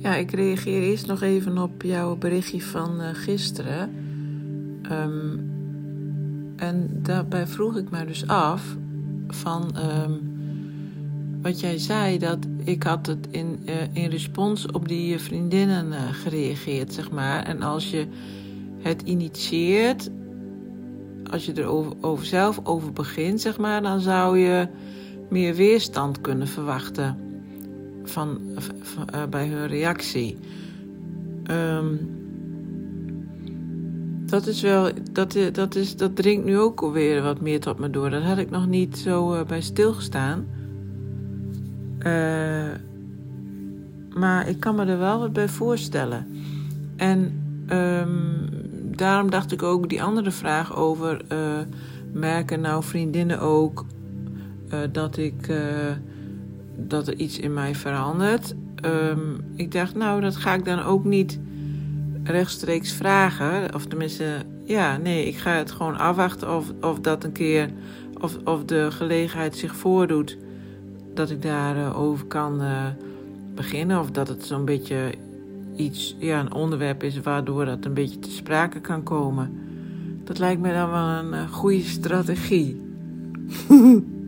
Ja, ik reageer eerst nog even op jouw berichtje van uh, gisteren. Um, en daarbij vroeg ik me dus af van um, wat jij zei, dat ik had het in, uh, in respons op die vriendinnen uh, gereageerd, zeg maar. En als je het initieert, als je er over zelf over begint, zeg maar, dan zou je meer weerstand kunnen verwachten van, uh, bij hun reactie. Um, dat is wel, dat, dat, is, dat dringt nu ook alweer wat meer tot me door. Dat had ik nog niet zo uh, bij stilgestaan. Maar ik kan me er wel wat bij voorstellen. En um, daarom dacht ik ook die andere vraag over merken nou vriendinnen ook dat ik dat er iets in mij verandert. Um, ik dacht, nou, dat ga ik dan ook niet rechtstreeks vragen. Of tenminste, ja, nee, ik ga het gewoon afwachten of, of dat een keer, of, of de gelegenheid zich voordoet dat ik daarover over kan beginnen. Of dat het zo'n beetje iets, ja, een onderwerp is waardoor dat een beetje te sprake kan komen. Dat lijkt me dan wel een uh, goede strategie.